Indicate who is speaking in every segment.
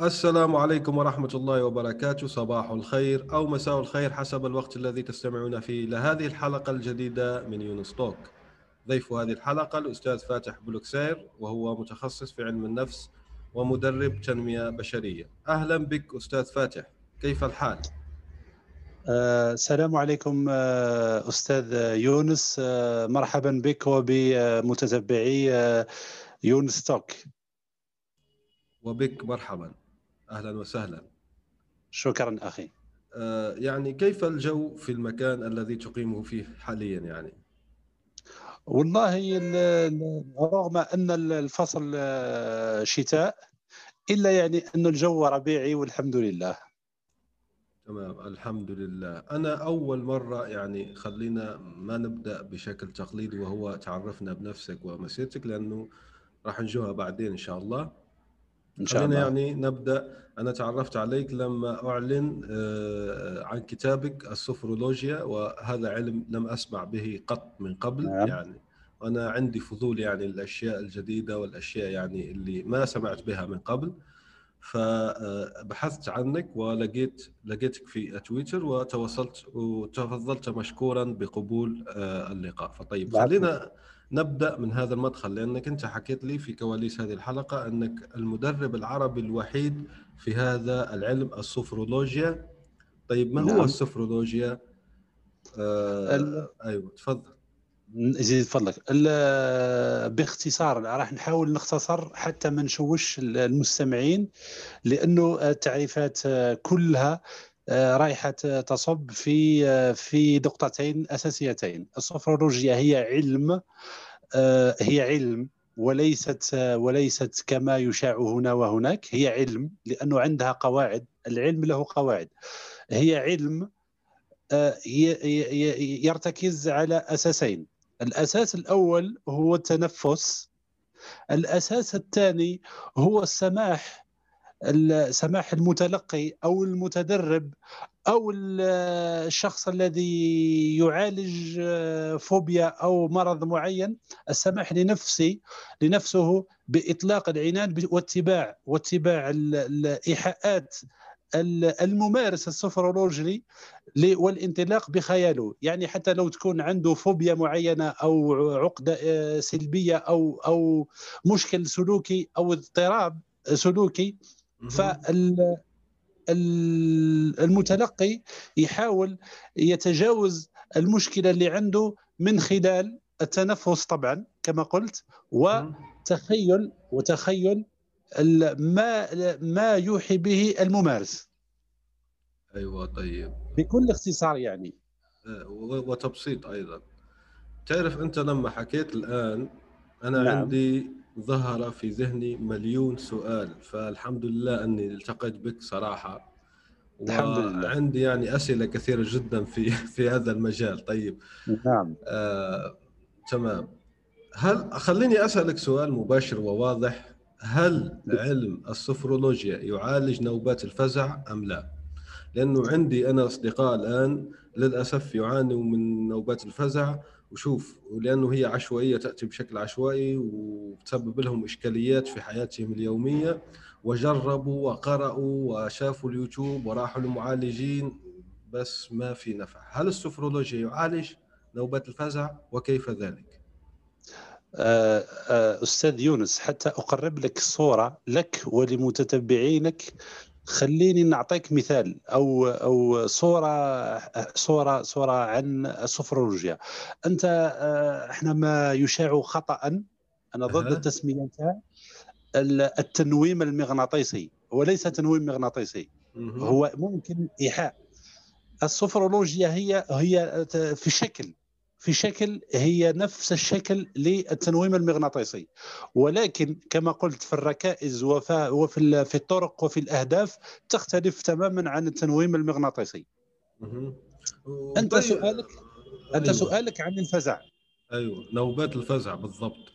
Speaker 1: السلام عليكم ورحمة الله وبركاته. صباح الخير أو مساء الخير حسب الوقت الذي تستمعون فيه إلى هذه الحلقة الجديدة من يونس Talk. ضيف هذه الحلقة الأستاذ فاتح بلوكسير وهو متخصص في علم النفس ومدرب تنمية بشرية. أهلا بك أستاذ فاتح كيف الحال؟
Speaker 2: آه، السلام عليكم آه، أستاذ يونس. آه، مرحبا بك وبمتتبعي يونس توك.
Speaker 1: وبك مرحبا. أهلا وسهلا.
Speaker 2: شكرا أخي.
Speaker 1: آه يعني كيف الجو في المكان الذي تقيمه فيه حاليا يعني؟
Speaker 2: والله رغم أن الفصل آه، شتاء إلا يعني انه الجو ربيعي والحمد لله.
Speaker 1: تمام الحمد لله. أنا أول مرة يعني خلينا ما نبدأ بشكل تقليدي وهو تعرفنا بنفسك ومسيرتك لأنه راح نجوها بعدين إن شاء الله. إن شاء الله. يعني نبدأ. أنا تعرفت عليك لما أعلن آه، عن كتابك السفرولوجيا وهذا علم لم أسمع به قط من قبل. نعم. يعني وأنا عندي فضول يعني الاشياء الجديدة والأشياء يعني اللي ما سمعت بها من قبل. فبحثت عنك ولقيت لقيتك في تويتر وتواصلت وتفضلت مشكورا بقبول آه، اللقاء. فطيب خلينا نبدأ من هذا المدخل لأنك أنت حكيت لي في كواليس هذه الحلقة أنك المدرب العربي الوحيد في هذا العلم السفرولوجيا طيب ما نعم. هو السفرولوجيا؟ آه ال... أيوه تفضل
Speaker 2: زيد فضلك باختصار راح نحاول نختصر حتى ما نشوش المستمعين لأنه التعريفات كلها آه، رايحه تصب في آه، في نقطتين أساسيتين. السفرولوجيا هي علم آه، هي علم وليست وليست كما يشاع هنا وهناك. هي علم لأنه عندها قواعد. العلم له قواعد. هي علم يرتكز على أساسين. الأساس الأول هو التنفس. الأساس الثاني هو السماح سماح المتلقي أو المتدرب أو الشخص الذي يعالج فوبيا أو مرض معين السماح لنفسه لنفسه بإطلاق العنان واتباع واتباع الايحاءات الممارس السفرولوجي والانطلاق بخياله. يعني حتى لو تكون عنده فوبيا معينة أو عقدة آه، سلبية أو أو مشكل سلوكي أو اضطراب سلوكي فالمتلقي يحاول يتجاوز المشكلة اللي عنده من خلال التنفس طبعا كما قلت وتخيل وتخيل ما ما يوحي به الممارس.
Speaker 1: أيوه طيب.
Speaker 2: بكل اختصار يعني.
Speaker 1: أه، وتبسيط أيضا. تعرف أنت لما حكيت الآن أنا نعم. عندي ظهر في ذهني مليون سؤال فالحمد لله أني التقيت بك صراحة. الحمد لله عندي يعني أسئلة كثيرة جدا في في هذا المجال. طيب.
Speaker 2: نعم.
Speaker 1: آه، تمام. هل خليني أسألك سؤال مباشر وواضح. هل علم السفرولوجيا يعالج نوبات الفزع أم لا؟ لأنه عندي أنا أصدقاء الآن للأسف يعانوا من نوبات الفزع وشوف ولأنه هي عشوائية تأتي بشكل عشوائي وتسبب لهم إشكاليات في حياتهم اليومية. وجربوا وقرأوا وشافوا اليوتيوب وراحوا لمعالجين بس ما في نفع. هل السفرولوجيا يعالج نوبات الفزع؟ وكيف ذلك؟
Speaker 2: آه، آه، أستاذ يونس حتى أقرب لك الصورة لك ولمتتبعينك خليني نعطيك مثال أو أو صورة صورة صورة عن السفرولوجيا أنت آه، إحنا ما يشاع خطأ أنا ضد التسمية نتاع التنويم المغناطيسي وليس تنويم مغناطيسي. هو ممكن إيحاء. السفرولوجيا هي هي في شكل. في شكل هي نفس الشكل للتنويم المغناطيسي. ولكن كما قلت في الركائز وفي في الطرق وفي الأهداف تختلف تماما عن التنويم المغناطيسي. أنت طيب. سؤالك أنت أيوة. سؤالك عن الفزع.
Speaker 1: أيوه نوبات الفزع بالضبط.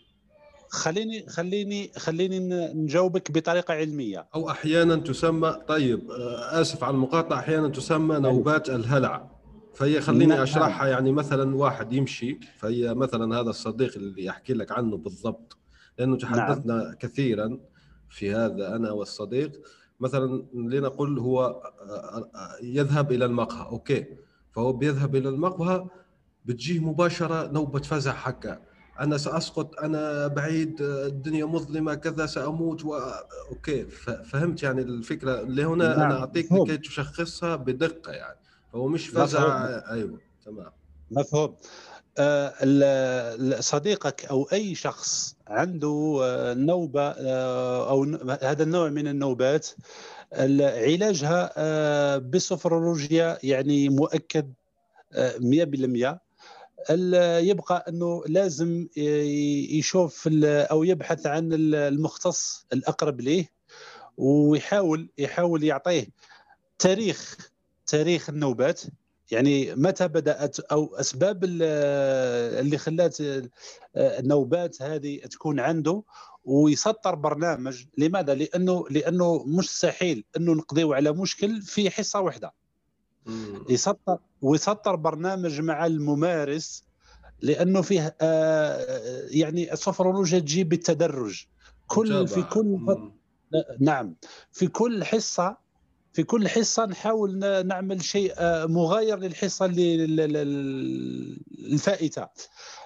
Speaker 2: خليني خليني خليني نجاوبك بطريقة علمية.
Speaker 1: أو أحيانا تسمى طيب آه، آسف على المقاطعة أحيانا تسمى أيوة. نوبات الهلع. فهي خليني نعم. أشرحها. يعني مثلا واحد يمشي فهي مثلا هذا الصديق اللي يحكي لك عنه بالضبط لأنه تحدثنا نعم. كثيرا في هذا أنا والصديق. مثلا لنقل هو آه، آه، يذهب إلى المقهى أوكي. فهو بيذهب إلى المقهى بتجيه مباشرة نوبه فزع حكا. أنا سأسقط أنا بعيد الدنيا مظلمة كذا سأموت و... أوكي. فهمت يعني الفكرة؟ اللي هنا نعم. أنا اعطيك لكي تشخصها بدقة يعني. فهو مش فزع أيوه تمام.
Speaker 2: مفهوم. آه صديقك أو أي شخص عنده آه، نوبة آه، أو هذا النوع من النوبات علاجها بالسفرولوجيا يعني مؤكد 100% يبقى أنه لازم يشوف أو يبحث عن المختص الأقرب ليه ويحاول يحاول يعطيه تاريخ تاريخ النوبات. يعني متى بدأت أو أسباب اللي خلات النوبات هذه تكون عنده ويسطر برنامج. لماذا؟ لأنه لأنه مستحيل أنه نقضيو على مشكل في حصة واحدة يسطر ويسطر برنامج مع الممارس لأنه فيه آه يعني السفرولوجيا تجي بالتدرج. كل في كل نعم. في كل حصة في كل حصة نحاول نعمل شيء آه، مغاير للحصة الفائتة.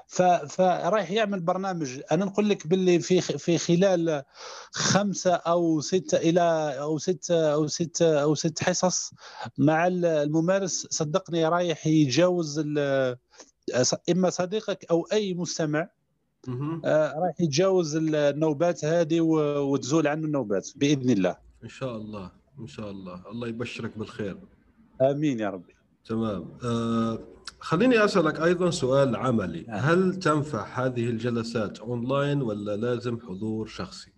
Speaker 2: فرايح يعمل برنامج. أنا نقول لك باللي في في خلال خمسة أو ستة إلى أو ستة أو ستة أو ست حصص مع الممارس صدقني رايح يتجاوز إما صديقك أو أي مستمع آه، رايح يتجاوز النوبات هذه وتزول عنه النوبات بإذن الله.
Speaker 1: إن شاء الله. إن شاء الله. الله يبشرك بالخير.
Speaker 2: آمين يا ربي.
Speaker 1: تمام. آه خليني أسألك أيضا سؤال عملي. آه. هل تنفع هذه الجلسات أونلاين ولا لازم حضور شخصي؟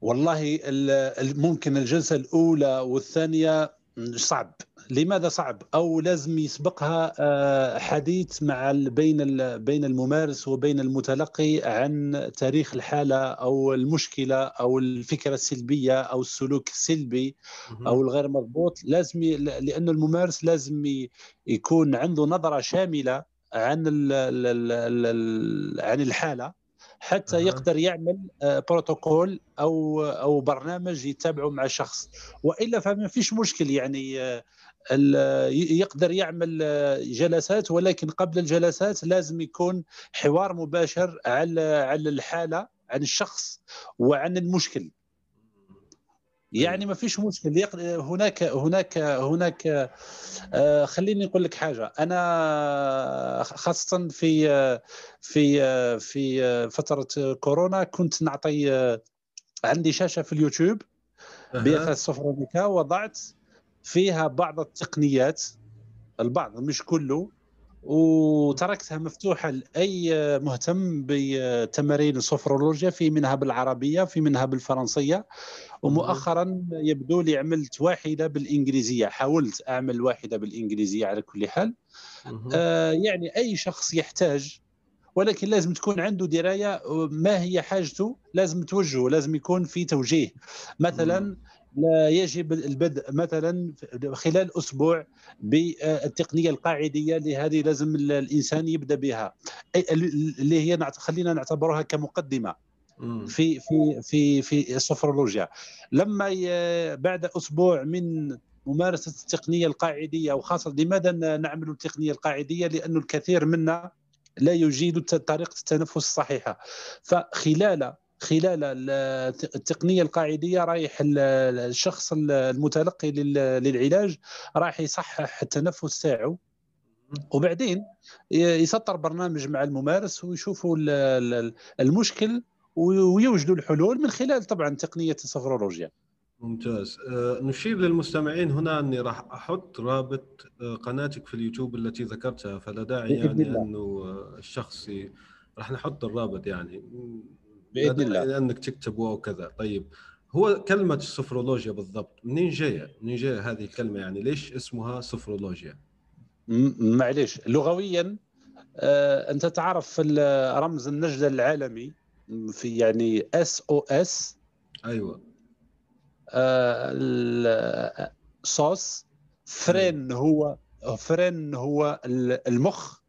Speaker 2: والله ممكن الجلسة الأولى والثانية صعب. لماذا صعب أو لازم يسبقها آه، حديث مع بين بين الممارس وبين المتلقي عن تاريخ الحالة أو المشكلة أو الفكرة السلبية أو السلوك السلبي أو الغير مضبوط. لازم لأنه الممارس لازم يكون عنده نظرة شاملة عن عن الحالة حتى يقدر يعمل بروتوكول آه، أو أو برنامج يتبعه مع الشخص وإلا فما فيش مشكل يعني آه، يقدر يعمل آه، جلسات ولكن قبل الجلسات لازم يكون حوار مباشر على على الحالة عن الشخص وعن المشكل. يعني ما فيش مشكل. هناك هناك هناك آه، خليني نقول لك حاجة. أنا خاصة في في في فترة كورونا كنت نعطي عندي شاشة في اليوتيوب. بيئة السفرونيكا وضعت فيها بعض التقنيات البعض مش كله وتركتها مفتوحة لأي مهتم بتمارين السفرولوجيا في منها بالعربية في منها بالفرنسية. ومؤخرا يبدو لي عملت واحدة بالإنجليزية حاولت أعمل واحدة بالإنجليزية على كل حال. آه يعني أي شخص يحتاج ولكن لازم تكون عنده دراية ما هي حاجته لازم توجهه لازم يكون في توجيه. مثلا لا يجب البدء مثلا خلال أسبوع بالتقنية القاعدية اللي هذه لازم الإنسان يبدأ بها. اللي هي خلينا نعتبرها كمقدمة في في في في السفرولوجيا. لما بعد أسبوع من ممارسة التقنية القاعدية وخاصة لماذا نعمل التقنية القاعدية؟ لأنه الكثير منا لا يجيد طريقة التنفس الصحيحة. فخلال خلال التقنية القاعدية رايح الشخص المتلقي للعلاج راح يصحح التنفس تاعو. وبعدين يسطر برنامج مع الممارس ويشوفوا المشكل ويوجدوا الحلول من خلال طبعا تقنية السفرولوجيا.
Speaker 1: ممتاز. أه نشير للمستمعين هنا أني راح أحط رابط أه قناتك في اليوتيوب التي ذكرتها فلا داعي يعني. أنه آه، الشخص راح نحط الرابط يعني.
Speaker 2: بإذن الله.
Speaker 1: لانك تكتبه أو كذا. طيب هو كلمة السفرولوجيا بالضبط منين جاية؟ منين جاية هذه الكلمة يعني؟ ليش اسمها سفرولوجيا؟
Speaker 2: معليش. لغويا آه أنت تعرف رمز النجدة العالمي في يعني SOS
Speaker 1: أيوه.
Speaker 2: آه صوص فرين هو فرين هو المخ.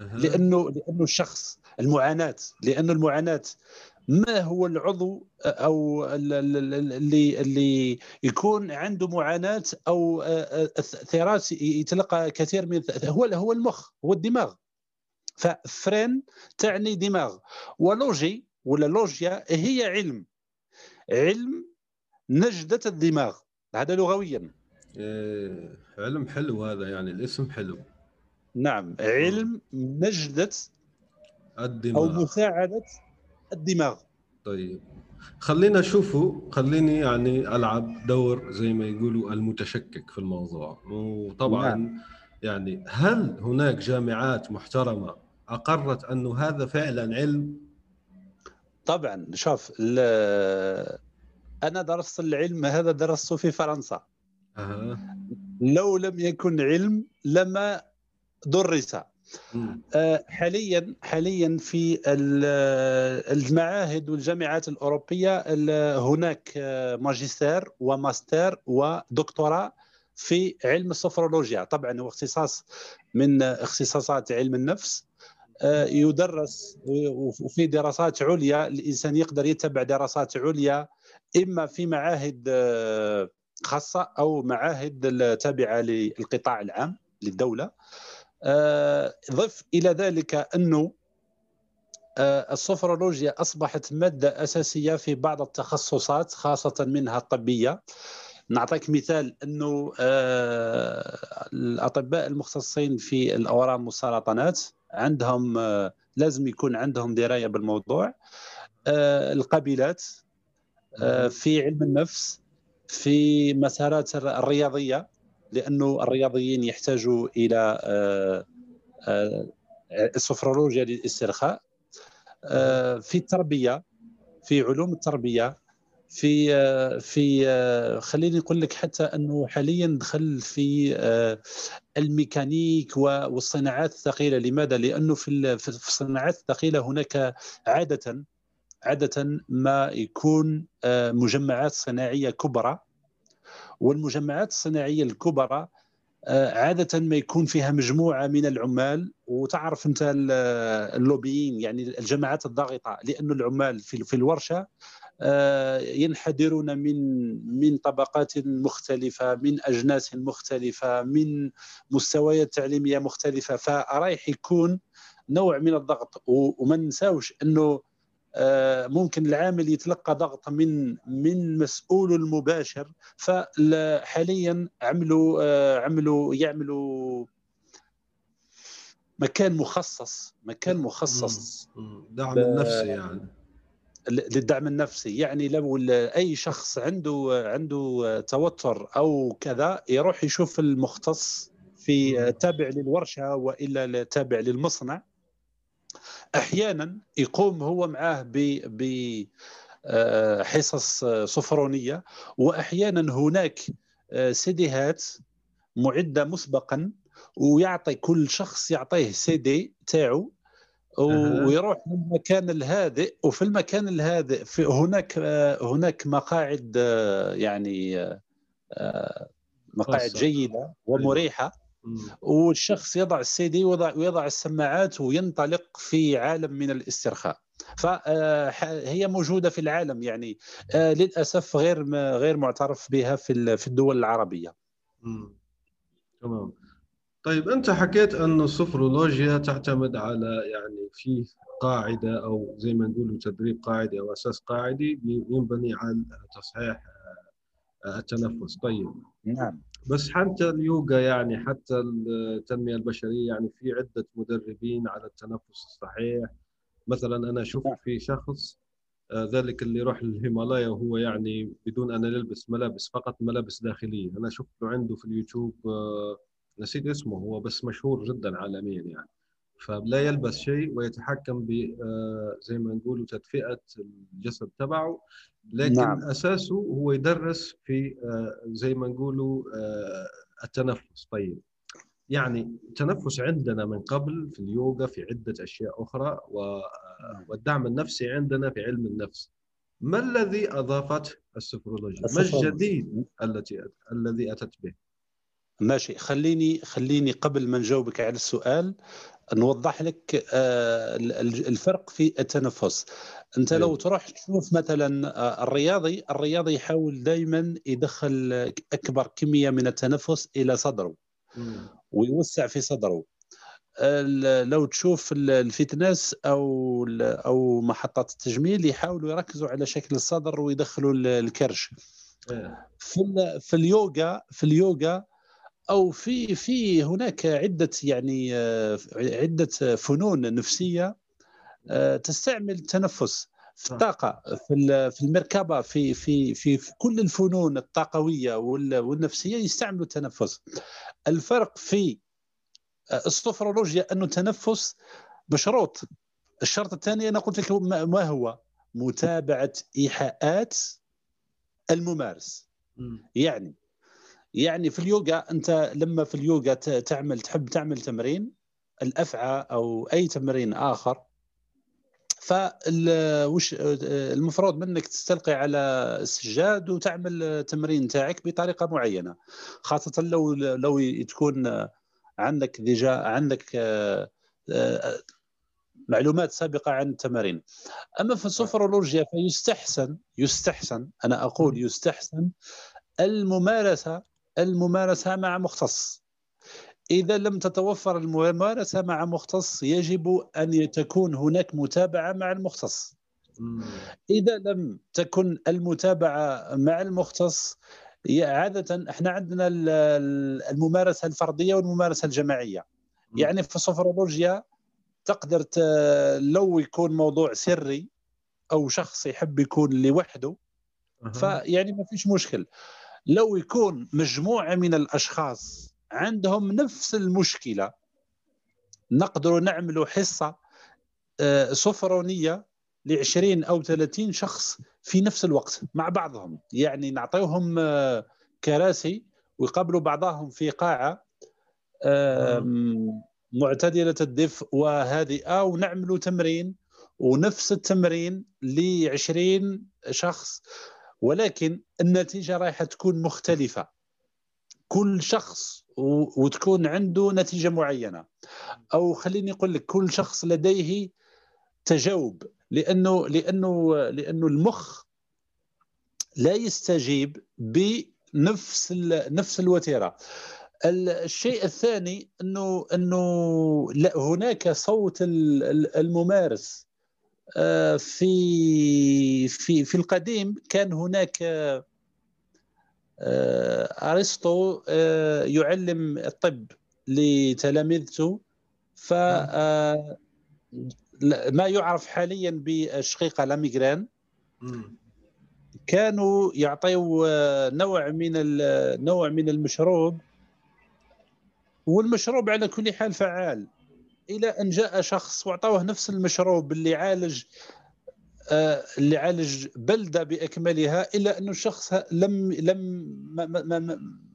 Speaker 2: لأنه لأنه الشخص المعاناة. لأنه المعاناة ما هو العضو أو اللي اللي يكون عنده معاناة أو ثيرات يتلقى كثير من هو هو المخ هو الدماغ. ففرين تعني دماغ. ولوجي ولا لوجيا هي علم. علم نجدة الدماغ. هذا لغويا.
Speaker 1: إيه علم حلو هذا يعني الاسم حلو.
Speaker 2: نعم علم نجدة
Speaker 1: الدماغ.
Speaker 2: أو مساعدة الدماغ.
Speaker 1: طيب. خلينا شوفوا خليني يعني ألعب دور زي ما يقولوا المتشكك في الموضوع. وطبعا نعم. يعني هل هناك جامعات محترمة أقرت انه هذا فعلا علم؟
Speaker 2: طبعا. شوف أنا درست العلم هذا درسته في فرنسا.
Speaker 1: أه.
Speaker 2: لو لم يكن علم لما درس. حاليا حاليا في المعاهد والجامعات الأوروبية هناك آه، ماجستير وماستر ودكتوراه في علم السفرولوجيا. طبعا هو اختصاص من اختصاصات علم النفس آه، يدرس وفي دراسات عليا. الإنسان يقدر يتبع دراسات عليا إما في معاهد خاصة أو معاهد تابعة للقطاع العام للدولة. آه، ضف إلى ذلك أنه آه، السفرولوجيا أصبحت مادة أساسية في بعض التخصصات خاصة منها الطبية. نعطيك مثال أنه آه، الأطباء المختصين في الأورام والسرطانات عندهم لازم يكون عندهم دراية بالموضوع. القبيلات في علم النفس في مسارات الرياضية. لأنه الرياضيين يحتاجوا إلى آه، آه، السفرولوجيا للاسترخاء آه، في التربية في علوم التربية في في خليني نقول لك حتى أنه حاليا دخل في الميكانيك والصناعات الثقيلة. لماذا؟ لأنه في في الصناعات الثقيلة هناك عادة عادة ما يكون مجمعات صناعية كبرى. والمجمعات الصناعية الكبرى آه، عادة ما يكون فيها مجموعة من العمال وتعرف أنت اللوبيين يعني الجماعات الضاغطة لأن العمال في الورشة آه، ينحدرون من من طبقات مختلفة من أجناس مختلفة من مستويات تعليمية مختلفة. فرايح يكون نوع من الضغط وما ننساوش أنه آه، ممكن العامل يتلقى ضغط من من مسؤوله المباشر فحاليا عملوا آه، عملوا يعملوا مكان مخصص مكان مخصص
Speaker 1: دعم النفسي يعني.
Speaker 2: للدعم النفسي. يعني لو أي شخص عنده عنده توتر أو كذا يروح يشوف المختص في تابع للورشة وإلا تابع للمصنع. أحيانا يقوم هو معاه ب آه، حصص صفرونيه وأحيانا هناك آه، سيديهات معدة مسبقا ويعطي كل شخص يعطيه سيدي تاعو ويروح للمكان الهادئ وفي المكان الهادئ في هناك آه، هناك مقاعد يعني مقاعد جيدة ومريحة. والشخص يضع السي دي ويضع, ويضع السماعات وينطلق في عالم من الاسترخاء. فهي موجودة في العالم يعني. آه، للأسف غير غير معترف بها في في الدول العربية.
Speaker 1: تمام. طيب أنت حكيت انه السفرولوجيا تعتمد على يعني في قاعدة أو زي ما نقول تدريب قاعدي أو أساس قاعدي ينبني على تصحيح آه، التنفس. طيب.
Speaker 2: نعم.
Speaker 1: بس حتى اليوغا يعني حتى التنمية البشرية يعني في عدة مدربين على التنفس الصحيح. مثلا أنا أشوف في شخص آه، ذلك اللي يروح للهيمالايا وهو يعني بدون أن يلبس ملابس فقط ملابس داخلية. أنا شفت له عنده في اليوتيوب آه، نسيت اسمه هو بس مشهور جدا عالميا يعني. فلا يلبس شيء ويتحكم ب آه، زي ما نقولوا تدفئة الجسد تبعه لكن نعم. أساسه هو يدرس في زي ما نقولوا التنفس طيب يعني التنفس عندنا من قبل في اليوغا في عدة أشياء أخرى نعم. والدعم النفسي عندنا في علم النفس ما الذي أضافته السفرولوجيا؟ ما الجديد التي الذي أتت به؟
Speaker 2: ماشي خليني خليني قبل ما نجاوبك على السؤال نوضح لك آه، الفرق في التنفس. أنت لو تروح تشوف مثلا آه، الرياضي الرياضي يحاول دائما يدخل أكبر كمية من التنفس إلى صدره ويوسع في صدره. لو تشوف الفتنس أو أو محطات التجميل يحاولوا يركزوا على شكل الصدر ويدخلوا الكرش. إيه. في في اليوغا في اليوغا أو في في هناك عدة يعني عدة فنون نفسية آه، تستعمل التنفس في الطاقة في في المركبة في في في, في كل الفنون الطاقوية والنفسية يستعملوا التنفس. الفرق في آه، السوفرولوجيا أنه التنفس بشروط. الشرط الثاني أنا قلت لك ما هو؟ متابعة إيحاءات الممارس. يعني يعني في اليوغا أنت لما في اليوغا تعمل تحب تعمل تمرين الأفعى أو أي تمرين آخر فوش المفروض منك تستلقي على السجاد وتعمل التمرين تاعك بطريقة معينة. خاصة لو لو تكون عندك ديجا عندك آه، آه، معلومات سابقة عن التمارين أما في السوفرولوجيا فيستحسن يستحسن أنا أقول يستحسن الممارسة الممارسة مع مختص. إذا لم تتوفر الممارسة مع مختص يجب أن تكون هناك متابعة مع المختص. إذا لم تكن المتابعة مع المختص عادة إحنا عندنا الممارسة الفردية والممارسة الجماعية. يعني في السوفرولوجيا تقدر لو يكون موضوع سري أو شخص يحب يكون لوحده فيعني ما فيش مشكل. لو يكون مجموعة من الأشخاص عندهم نفس المشكلة نقدر نعمل حصة آه، سفرونيه ل 20 أو 30 شخص في نفس الوقت مع بعضهم. يعني نعطيهم آه، كراسي ويقابلوا بعضهم في قاعة معتدلة الدفء وهادئة ونعملوا تمرين ونفس التمرين ل 20 شخص. ولكن النتيجة رايحة تكون مختلفة. كل شخص وتكون عنده نتيجة معينة. أو خليني أقول لك كل شخص لديه تجاوب. لأنه لأنه لأنه المخ لا يستجيب بنفس نفس الوتيرة. الشيء الثاني انه أنه لا هناك صوت الممارس في في في القديم كان هناك آه، أرسطو آه، يعلم الطب لتلاميذته ف آه، ما يعرف حاليا بالشقيقه لاميغران. كانوا يعطيوا نوع من نوع من المشروب والمشروب على كل حال فعال. إلى أن جاء شخص واعطوه نفس المشروب اللي عالج آه، اللي عالج بلدة بأكملها الا انه الشخص لم لم ما, ما, ما,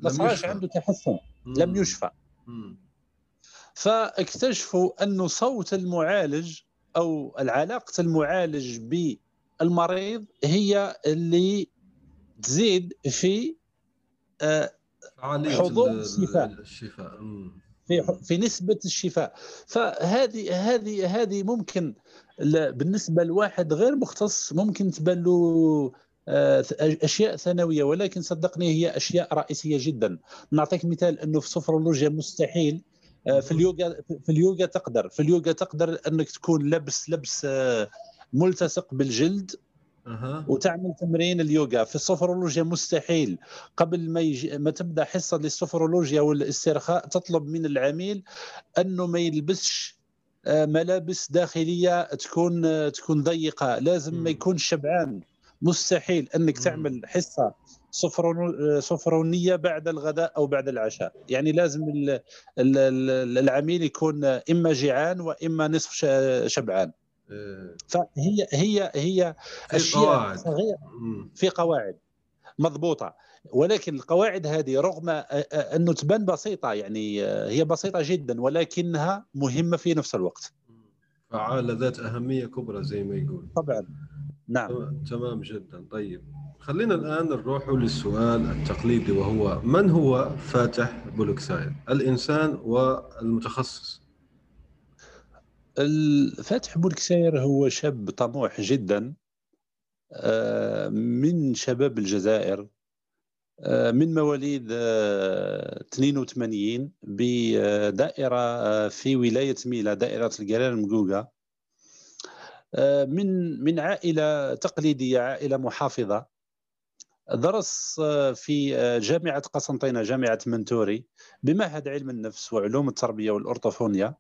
Speaker 2: ما صارش عنده تحسن لم يشفى. فاكتشفوا انه صوت المعالج أو العلاقة المعالج بالمريض هي اللي تزيد في آه، حضور الشفاء. الشفاء. في في نسبة الشفاء. فهذه هذه هذه ممكن بالنسبة لواحد غير مختص ممكن تبان له أشياء ثانوية ولكن صدقني هي أشياء رئيسية جدا. نعطيك مثال أنه في السفرولوجيا مستحيل آه، في اليوغا في اليوغا تقدر. في اليوغا تقدر أنك تكون لبس لبس آه، ملتصق بالجلد أه. وتعمل تمرين اليوغا في السفرولوجيا مستحيل قبل ما يجي ما تبدأ حصة للسفرولوجيا والاسترخاء تطلب من العميل أنه ما يلبسش آه، ملابس داخلية تكون آه، تكون ضيقة لازم. ما يكونش شبعان مستحيل
Speaker 1: أنك.
Speaker 2: تعمل حصة صفرون- صفرونيه بعد الغداء أو بعد العشاء يعني لازم ال- ال- ال- العميل يكون إما جيعان وإما نصف شبعان فهي هي هي
Speaker 1: في
Speaker 2: أشياء
Speaker 1: قواعد. صغيرة.
Speaker 2: في قواعد مضبوطة. ولكن القواعد هذه رغم آه، آه، أنه تبان بسيطة يعني آه، هي بسيطة جدا ولكنها مهمة في نفس الوقت.
Speaker 1: فعالة ذات أهمية كبرى زي ما يقول.
Speaker 2: طبعا. نعم.
Speaker 1: تمام- جدا. طيب خلينا الآن نروح للسؤال التقليدي وهو من هو فاتح بولوكسايد؟ الإنسان والمتخصص.
Speaker 2: الفاتح بولكسير هو شاب طموح جدا آه، من شباب الجزائر آه، من مواليد آه، 82 بدائرة آه، في ولاية ميلة دائرة الجلال المقوقة من من عائلة تقليدية عائلة محافظة. درس في جامعة قسنطينة جامعة منتوري بمعهد علم النفس وعلوم التربية والأورطوفونيا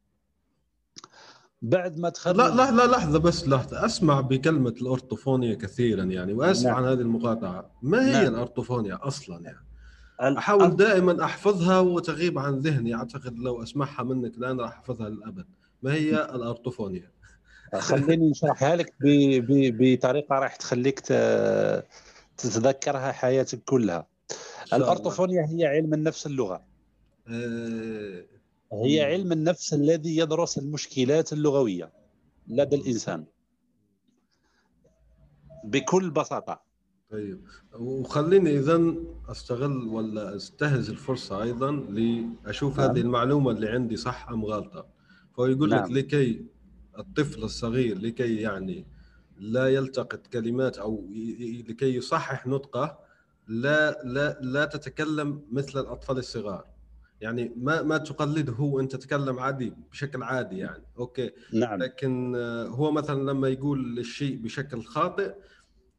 Speaker 2: بعد ما تخرج
Speaker 1: لا لا لا لحظة بس لحظة. أسمع بكلمة الأورطوفونيا كثيرا يعني وأسف
Speaker 2: نعم.
Speaker 1: عن هذه المقاطعة. ما هي
Speaker 2: نعم.
Speaker 1: الأورطوفونيا أصلا يعني؟ أحاول دائما أحفظها وتغيب عن ذهني. أعتقد لو أسمعها منك الآن راح أحفظها للأبد. ما هي الأورطوفونيا
Speaker 2: خليني نشرحها لك ب- ب- بطريقة راح تخليك ت- تتذكرها حياتك كلها. الأورطوفونيا هي علم النفس اللغة.
Speaker 1: آه،
Speaker 2: هي. علم النفس الذي يدرس المشكلات اللغوية لدى الإنسان بكل بساطة
Speaker 1: طيب وخليني اذا أستغل ولا أستهز الفرصة أيضا لأشوف
Speaker 2: نعم.
Speaker 1: هذه المعلومة اللي عندي صح أم غلطة فهو يقول لك
Speaker 2: نعم.
Speaker 1: لكي الطفل الصغير لكي يعني لا يلتقط كلمات ي- لكي يصحح نطقه لا لا لا تتكلم مثل الأطفال الصغار يعني ما ما تقلده وانت تتكلم عادي بشكل عادي يعني. أوكي.
Speaker 2: نعم.
Speaker 1: لكن آه، هو مثلا لما يقول الشيء بشكل خاطئ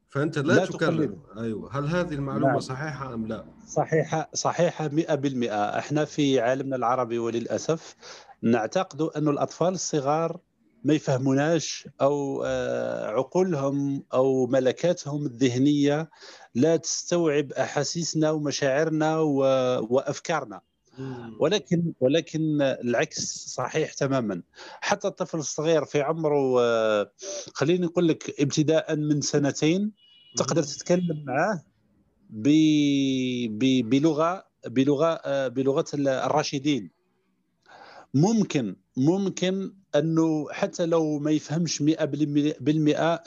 Speaker 1: فأنت لا,
Speaker 2: لا
Speaker 1: تكرر
Speaker 2: تقلده.
Speaker 1: أيوه. هل هذه المعلومة
Speaker 2: نعم.
Speaker 1: صحيحة أم لا؟
Speaker 2: صحيحة صحيحة 100% إحنا في عالمنا العربي وللأسف نعتقد أن الأطفال الصغار ما يفهموناش أو آه، عقولهم أو ملكاتهم الذهنية لا تستوعب أحاسيسنا ومشاعرنا و- وأفكارنا. ولكن ولكن العكس صحيح تماما. حتى الطفل الصغير في عمره آه، خليني نقول لك ابتداء من سنتين تقدر تتكلم معاه. ب... بلغة بلغة آه، بلغة ال- الراشدين. ممكن ممكن أنه حتى لو ما يفهمش 100%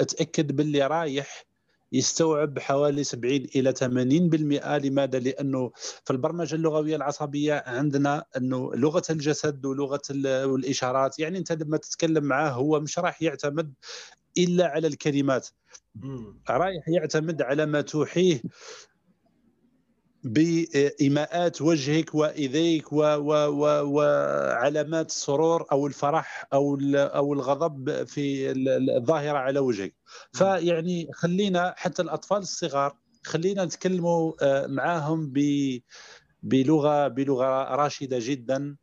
Speaker 2: أتأكد باللي رايح يستوعب حوالي 70 إلى 80% لماذا؟ لأنه في البرمجة اللغوية العصبية عندنا أنه لغة الجسد ولغة ال- والإشارات يعني أنت لما تتكلم معاه هو مش راح يعتمد إلا على الكلمات. رايح يعتمد على ما توحيه بإيماءات وجهك وإيديك وعلامات السرور أو الفرح أو أو الغضب في ال- ال- الظاهرة على وجهك. فيعني خلينا حتى الأطفال الصغار خلينا نتكلموا آه، معاهم بلغة بلغة راشدة جدا.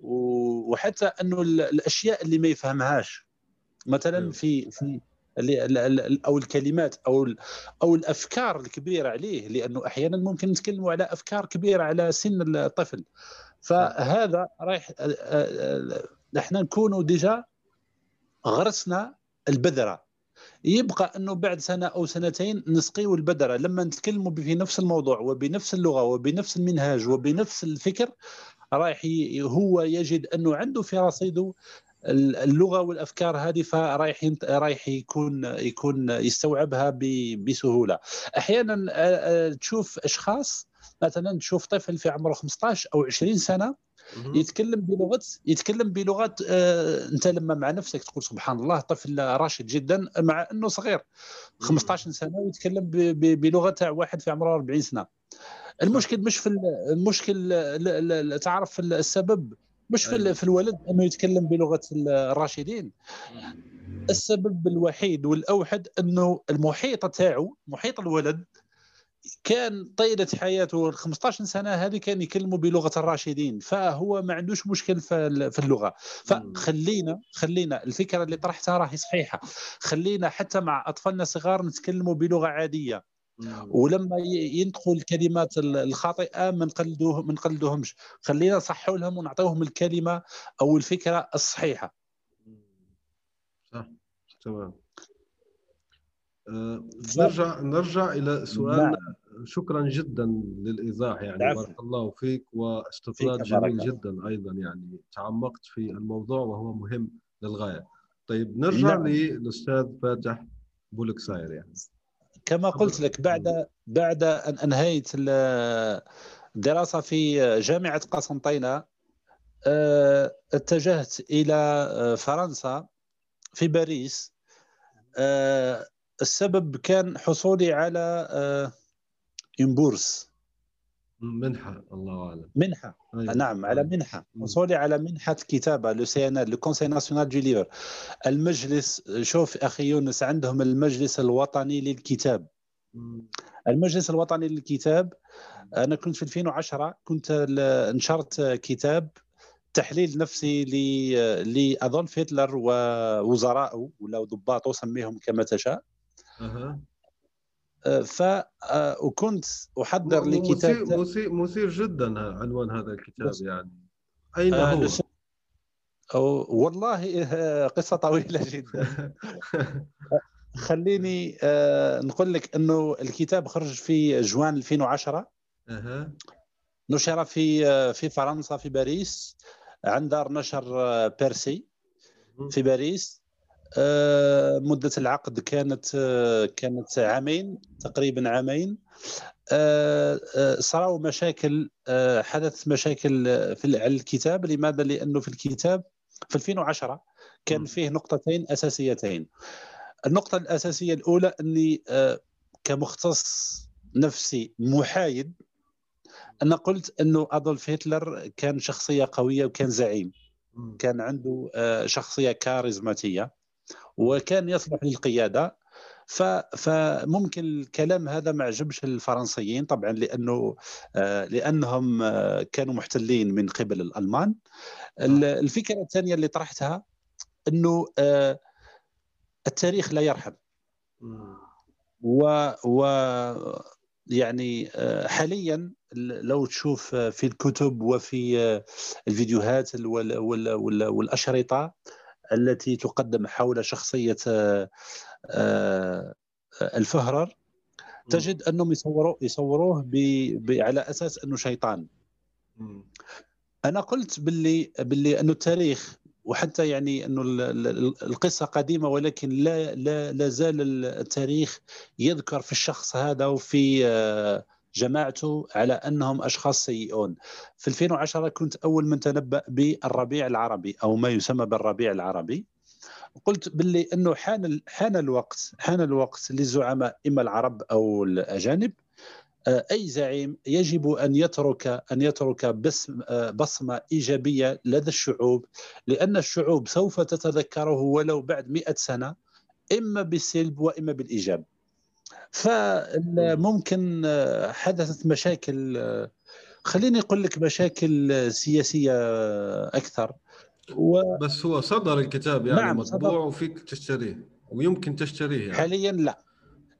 Speaker 2: وحتى أنه ال- الأشياء اللي ما يفهمهاش. مثلا
Speaker 1: أيوة.
Speaker 2: في في أو الكلمات أو أو الأفكار الكبيرة عليه لأنه أحيانا ممكن نتكلموا على أفكار كبيرة على سن الطفل. فهذا رايح إحنا نكونوا ديجا غرسنا البذرة. يبقى أنه بعد سنة أو سنتين نسقيو البذرة. لما نتكلموا في نفس الموضوع وبنفس اللغة وبنفس المنهاج وبنفس الفكر رايح هو يجد أنه عنده في رصيده اللغة والأفكار هذه فرايح رايح يكون يكون يستوعبها بسهولة. أحيانا تشوف أشخاص مثلا تشوف طفل في عمره 15 أو 20
Speaker 1: سنة.
Speaker 2: يتكلم بلغه يتكلم بلغة آه، أنت لما مع نفسك تقول سبحان الله طفل راشد جدا مع إنه صغير 15 سنة ويتكلم بلغة تاع واحد في عمره 40 سنة. المشكل مش في ال- المشكل تعرف السبب. مش في,
Speaker 1: أيوة.
Speaker 2: ال- في الولد أنه يتكلم بلغة الراشدين. السبب الوحيد والأوحد أنه المحيط تاعو محيط الولد كان طيلة حياته 15 سنة هذه كان يكلموا بلغة الراشدين. فهو ما عندوش مشكل في اللغة. فخلينا خلينا الفكرة اللي طرحتها راهي صحيحة. خلينا حتى مع أطفالنا الصغار نتكلموا بلغة عادية. ولما ينطقوا الكلمات الخاطئة ما نقلدوه ما نقلدوهمش. خلينا نصحوا لهم ونعطيوهم الكلمة أو الفكرة الصحيحة.
Speaker 1: صح. تمام. أه نرجع نرجع إلى سؤال نعم. شكرا جدا للإيضاح يعني. نعم. بارك الله فيك واستطراد جميل جدا أيضا يعني. تعمقت في الموضوع وهو مهم للغاية. طيب نرجع نعم. للأستاذ فاتح بولكساير يعني.
Speaker 2: كما قلت لك بعد بعد أن أنهيت الدراسه في جامعة قسنطينة أه، اتجهت إلى أه، فرنسا في باريس. أه، السبب كان حصولي على bourse
Speaker 1: منحة الله أعلم.
Speaker 2: منحة. أيوة. نعم على منحة. حصولي على منحة كتابه le CNL le Conseil national du livre المجلس شوف أخي يونس عندهم المجلس الوطني للكتاب. المجلس الوطني للكتاب أنا كنت في 2010 كنت نشرت كتاب تحليل نفسي لادولف هتلر ووزرائه ولا ضباطه سميهم كما تشاء. أه. ف وكنت أحضر لكتاب
Speaker 1: مثير, مثير, مثير جدا عنوان هذا الكتاب يعني. أين آه هو؟
Speaker 2: والله قصة طويلة جدا. خليني آه نقول لك إنه الكتاب خرج في جوان 2010 أه. نشر في في فرنسا في باريس عند دار نشر آه، بيرسي. في باريس. آه مدة العقد كانت آه كانت عامين تقريبا عامين. آه، آه، صاروا مشاكل حدث مشاكل في الكتاب. لماذا؟ لأنه في الكتاب في 2010 كان فيه نقطتين أساسيتين. النقطة الأساسية الأولى أني آه، كمختص نفسي محايد أنا قلت أنه أدولف هتلر كان شخصية قوية وكان زعيم. كان عنده آه، شخصية كاريزماتية. وكان يصلح للقيادة. فممكن الكلام هذا ما عجبش الفرنسيين طبعا لأنه آه، لأنهم كانوا محتلين من قبل الألمان. الفكرة الثانية اللي طرحتها إنه التاريخ لا يرحم. و, و يعني آه، حاليا لو تشوف في الكتب وفي آه، الفيديوهات والأشرطة التي تقدم حول شخصية آه، الفهرر تجد أنهم يصوروه يصوروه على أساس أنه شيطان. أنا قلت باللي باللي أنه التاريخ وحتى يعني أنه القصة قديمة ولكن لا لا لا زال التاريخ يذكر في الشخص هذا وفي جماعته على أنهم أشخاص سيئون. في 2010 كنت أول من تنبأ بالربيع العربي أو ما يسمى بالربيع العربي. قلت باللي إنه حان حان الوقت حان الوقت للزعماء إما العرب أو الأجانب آه، أي زعيم يجب أن يترك أن يترك آه، بصمة إيجابية لدى الشعوب لأن الشعوب سوف تتذكره ولو بعد مئة سنة إما بالسلب وإما بالإيجاب فممكن آه، حدثت مشاكل خليني أقول لك مشاكل سياسية أكثر
Speaker 1: و... بس هو صدر الكتاب يعني نعم مطبوع صدر. وفيك تشتريه ويمكن تشتريه يعني.
Speaker 2: حاليا لا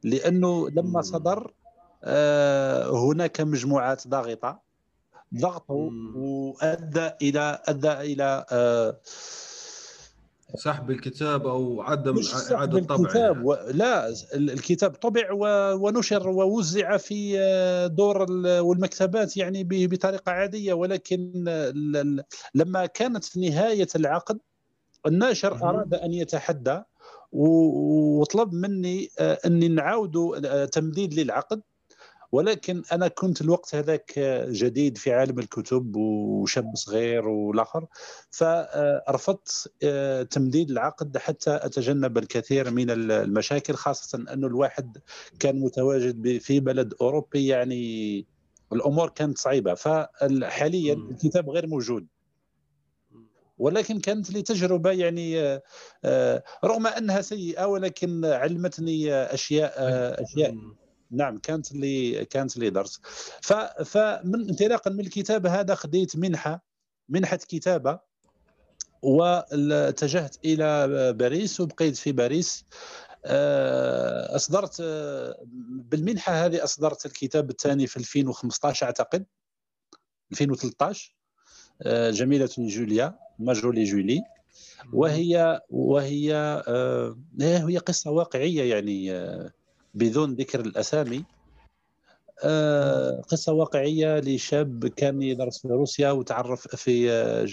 Speaker 2: لأنه لما صدر آه، هناك مجموعات ضاغطة ضغطوا وأدى إلى أدى إلى آه،
Speaker 1: سحب الكتاب أو عدم
Speaker 2: إعادة طبعه الكتاب يعني. و... لا الكتاب طبع و... ونشر ووزع في آه، دور والمكتبات يعني بطريقة عادية. ولكن لما كانت نهاية العقد الناشر أراد أن يتحدى وطلب مني أني نعاود تمديد للعقد. ولكن أنا كنت الوقت هذاك جديد في عالم الكتب وشاب صغير والآخر فرفضت آه، تمديد العقد حتى أتجنب الكثير من المشاكل خاصة انه الواحد كان متواجد في بلد أوروبي يعني الأمور كانت صعيبة. فحاليا الكتاب غير موجود. ولكن كانت لي تجربة يعني آه، آه، رغم أنها سيئة ولكن علمتني أشياء أشياء نعم كانت لي كانت لي درس. ف فمن انطلاقا من الكتاب هذا خديت منحة منحة كتابة واتجهت إلى باريس وبقيت في باريس. آه، أصدرت آه، بالمنحة هذه أصدرت الكتاب الثاني في 2015 أعتقد 2013 آه، جميلة جوليا ماجولي جولي. وهي وهي هي قصة واقعية يعني بدون ذكر الأسامي آه، قصة واقعية لشاب كان يدرس في روسيا وتعرف في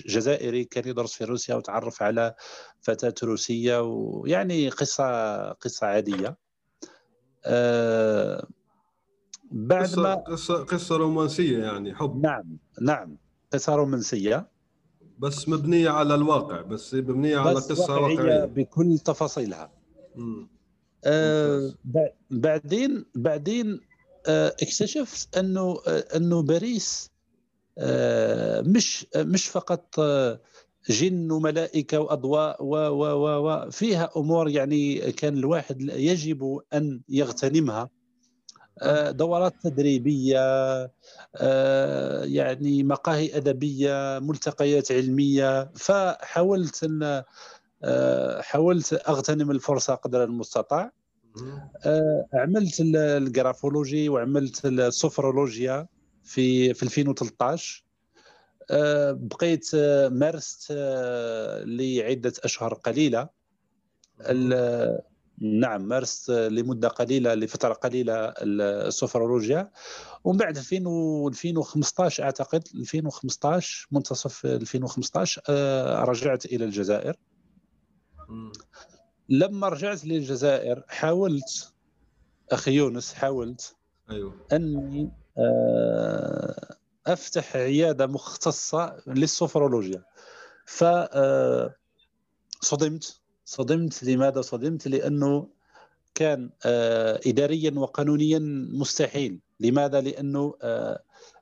Speaker 2: جزائري كان يدرس في روسيا وتعرف على فتاة روسية ويعني قصة قصة عادية.
Speaker 1: آه، بعد قصة ما قصة قصة رومانسية يعني حب.
Speaker 2: نعم نعم قصة رومانسية.
Speaker 1: بس مبنية على الواقع بس مبنية على قصة واقعية
Speaker 2: بكل تفاصيلها. آه بعدين بعدين آه، اكتشفت أنه آه، أنه باريس آه، مش مش فقط جن وملائكة وأضواء و و و و فيها أمور يعني كان الواحد يجب أن يغتنمها. دورات تدريبية يعني مقاهي أدبية ملتقيات علمية. فحاولت أن حاولت أغتنم الفرصة قدر المستطاع. آه، عملت الجرافولوجي وعملت السفرولوجيا في في 2013 آه، بقيت آه، مارست لعدة أشهر قليلة. نعم مارست لمدة قليلة لفترة قليلة السفرولوجيا ومن بعد 2015 أعتقد 2015 منتصف 2015 رجعت إلى الجزائر. لما رجعت للجزائر حاولت أخي يونس حاولت
Speaker 1: أيوه.
Speaker 2: أني آه، أفتح عيادة مختصة للسفرولوجيا ف آه، صدمت صدمت. لماذا صدمت؟ لأنه كان آه، اداريا وقانونيا مستحيل. لماذا؟ لأنه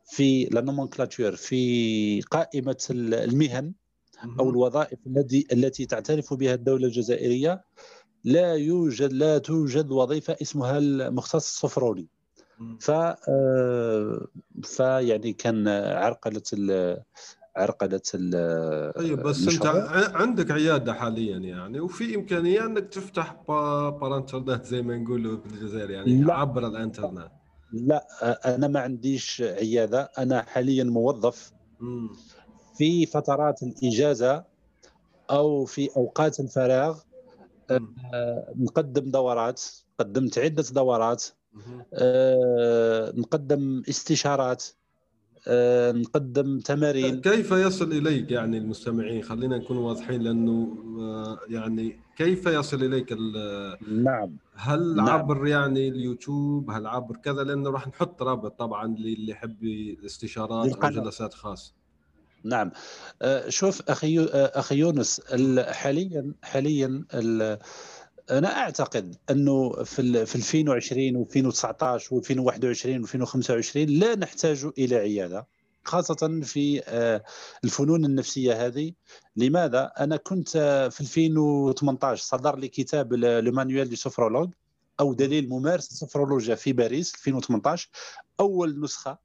Speaker 2: في لا في قائمة المهن. أو الوظائف التي التي تعترف بها الدولة الجزائرية. لا يوجد لا توجد وظيفة اسمها المختص الصفروني. ف آه، فيعني كان عرقلة عرقلة
Speaker 1: طيب بس أنت عندك عيادة حاليا يعني وفي إمكانية أنك تفتح بارانترنت زي ما نقولوا في الجزائر يعني لا. عبر الإنترنت.
Speaker 2: لا أنا ما عنديش عيادة. أنا حاليا موظف. في فترات الإجازة أو في أوقات الفراغ آه، نقدم دورات قدمت عدة دورات آه، نقدم استشارات آه، نقدم تمارين.
Speaker 1: كيف يصل إليك يعني المستمعين؟ خلينا نكون واضحين لأنه يعني كيف يصل إليك
Speaker 2: نعم.
Speaker 1: هل نعم. عبر يعني اليوتيوب؟ هل عبر كذا؟ لأنه راح نحط رابط طبعا للي يحب الاستشارات أو جلسات خاصة.
Speaker 2: نعم. آه، شوف أخي آه، أخي يونس حاليا حاليا أنا أعتقد أنه في في 2020 و2019 و2021 و2025 لا نحتاج إلى عيادة خاصة في آه، الفنون النفسية هذه. لماذا؟ أنا كنت في 2018 صدر لي كتاب Le manuel du sophrologue أو دليل ممارس السفرولوجيا في باريس 2018 أول نسخة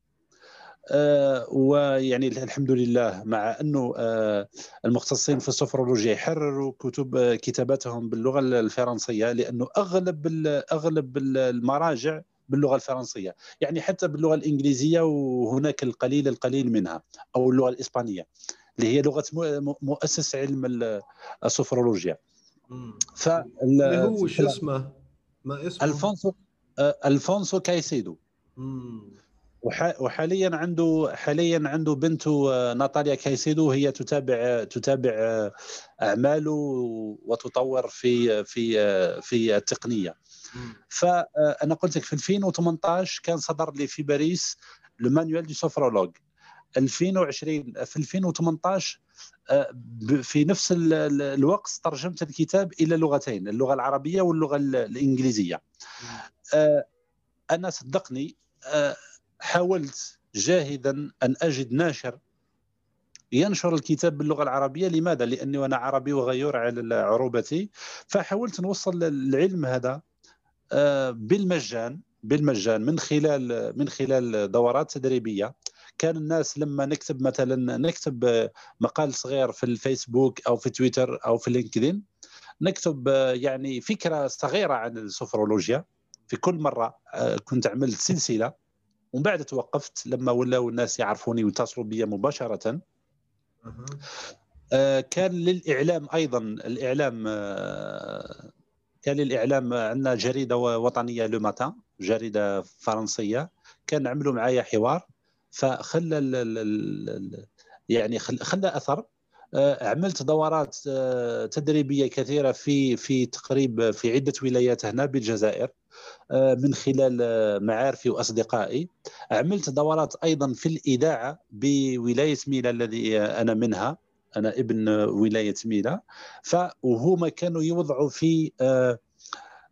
Speaker 2: ويعني الحمد لله مع أنه آه، المختصين في السفرولوجيا يحرروا كتب آه، كتاباتهم باللغة الفرنسية لأنه أغلب أغلب المراجع باللغة الفرنسية. يعني حتى باللغة الإنجليزية وهناك القليل القليل منها أو اللغة الإسبانية اللي هي لغة مؤسس علم السفرولوجيا
Speaker 1: ف هو شو اسمه؟
Speaker 2: ما اسمه؟ ألفونسو ألفونسو كايسيدو. مم. وحاليا عنده حاليا عنده بنته آه، ناتاليا كايسيدو هي تتابع تتابع آه، أعماله وتطور في في آه، في التقنية. فانا قلت لك في 2018 كان صدر لي في باريس Le manuel du sophrologue. 2020 في 2018 في نفس الوقت ترجمت الكتاب إلى لغتين اللغة العربية واللغة الإنجليزية. أنا صدقني حاولت جاهدا أن أجد ناشر ينشر الكتاب باللغة العربية. لماذا؟ لأني أنا عربي وغيور على عروبتي. فحاولت نوصل العلم هذا آه، بالمجان بالمجان من خلال من خلال دورات تدريبية. كان الناس لما نكتب مثلا نكتب مقال صغير في الفيسبوك أو في تويتر أو في لينكدين نكتب يعني فكرة صغيرة عن السفرولوجيا في كل مرة آه، كنت عملت سلسلة ومن بعد توقفت لما ولاو الناس يعرفوني ويتصلوا بي مباشرة. آه، كان للإعلام أيضا الإعلام آه، كان للإعلام عندنا جريدة وطنية لو ماتان جريدة فرنسية. كان عملوا معايا حوار فخلى يعني خلى أثر. آه، عملت دورات تدريبية كثيرة في في تقريب في عدة ولايات هنا بالجزائر. من خلال معارفي وأصدقائي. عملت دورات أيضا في الإذاعة بولاية ميلا الذي أنا منها. أنا ابن ولاية ميلا فهما كانوا يوضعوا في آه،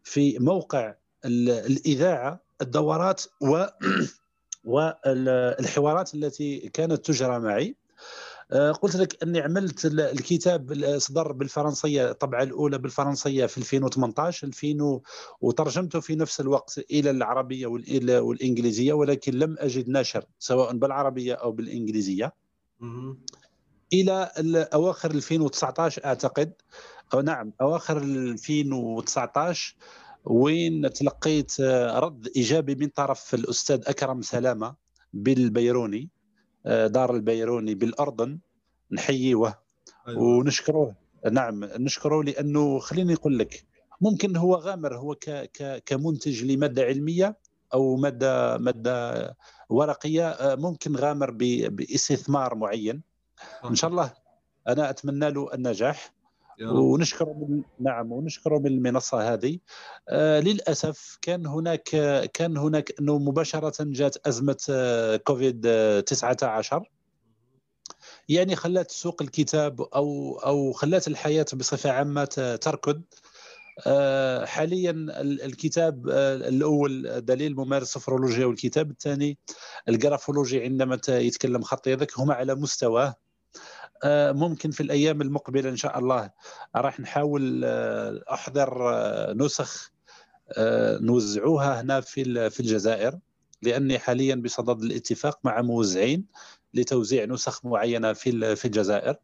Speaker 2: في موقع الإذاعة الدورات و والحوارات التي كانت تجرى معي. آه، قلت لك أني عملت الكتاب صدر بالفرنسية الطبعة الأولى بالفرنسية في 2018 2000 وترجمته في نفس الوقت إلى العربية والإنجليزية ولكن لم أجد ناشر سواء بالعربية أو بالإنجليزية. إلى أواخر 2019 أعتقد. أو نعم أواخر 2019 وين تلقيت رد إيجابي من طرف الأستاذ أكرم سلامة بالبيروني. دار البيروني بالاردن نحييه أيوة. ونشكروه. نعم نشكره لأنه خليني أقول لك ممكن هو غامر هو ك ك كمنتج لمادة علمية أو مادة مادة ورقية ممكن غامر بإستثمار معين. إن شاء الله أنا أتمنى له النجاح. ونشكره من نعم ونشكره من المنصة هذه. آه للأسف كان هناك كان هناك انه مباشرة جات أزمة آه كوفيد 19 يعني خلات سوق الكتاب أو أو خلات الحياة بصفة عامة تركض. آه حاليا الكتاب آه، الأول دليل ممارس السفرولوجيا والكتاب الثاني الجرافولوجي عندما يتكلم خط يدك هما على مستواه آه، ممكن في الأيام المقبلة إن شاء الله راح نحاول آه، أحضر آه، نسخ نوزعوها هنا في في الجزائر لأني حاليا بصدد الاتفاق مع موزعين لتوزيع نسخ معينة في في الجزائر.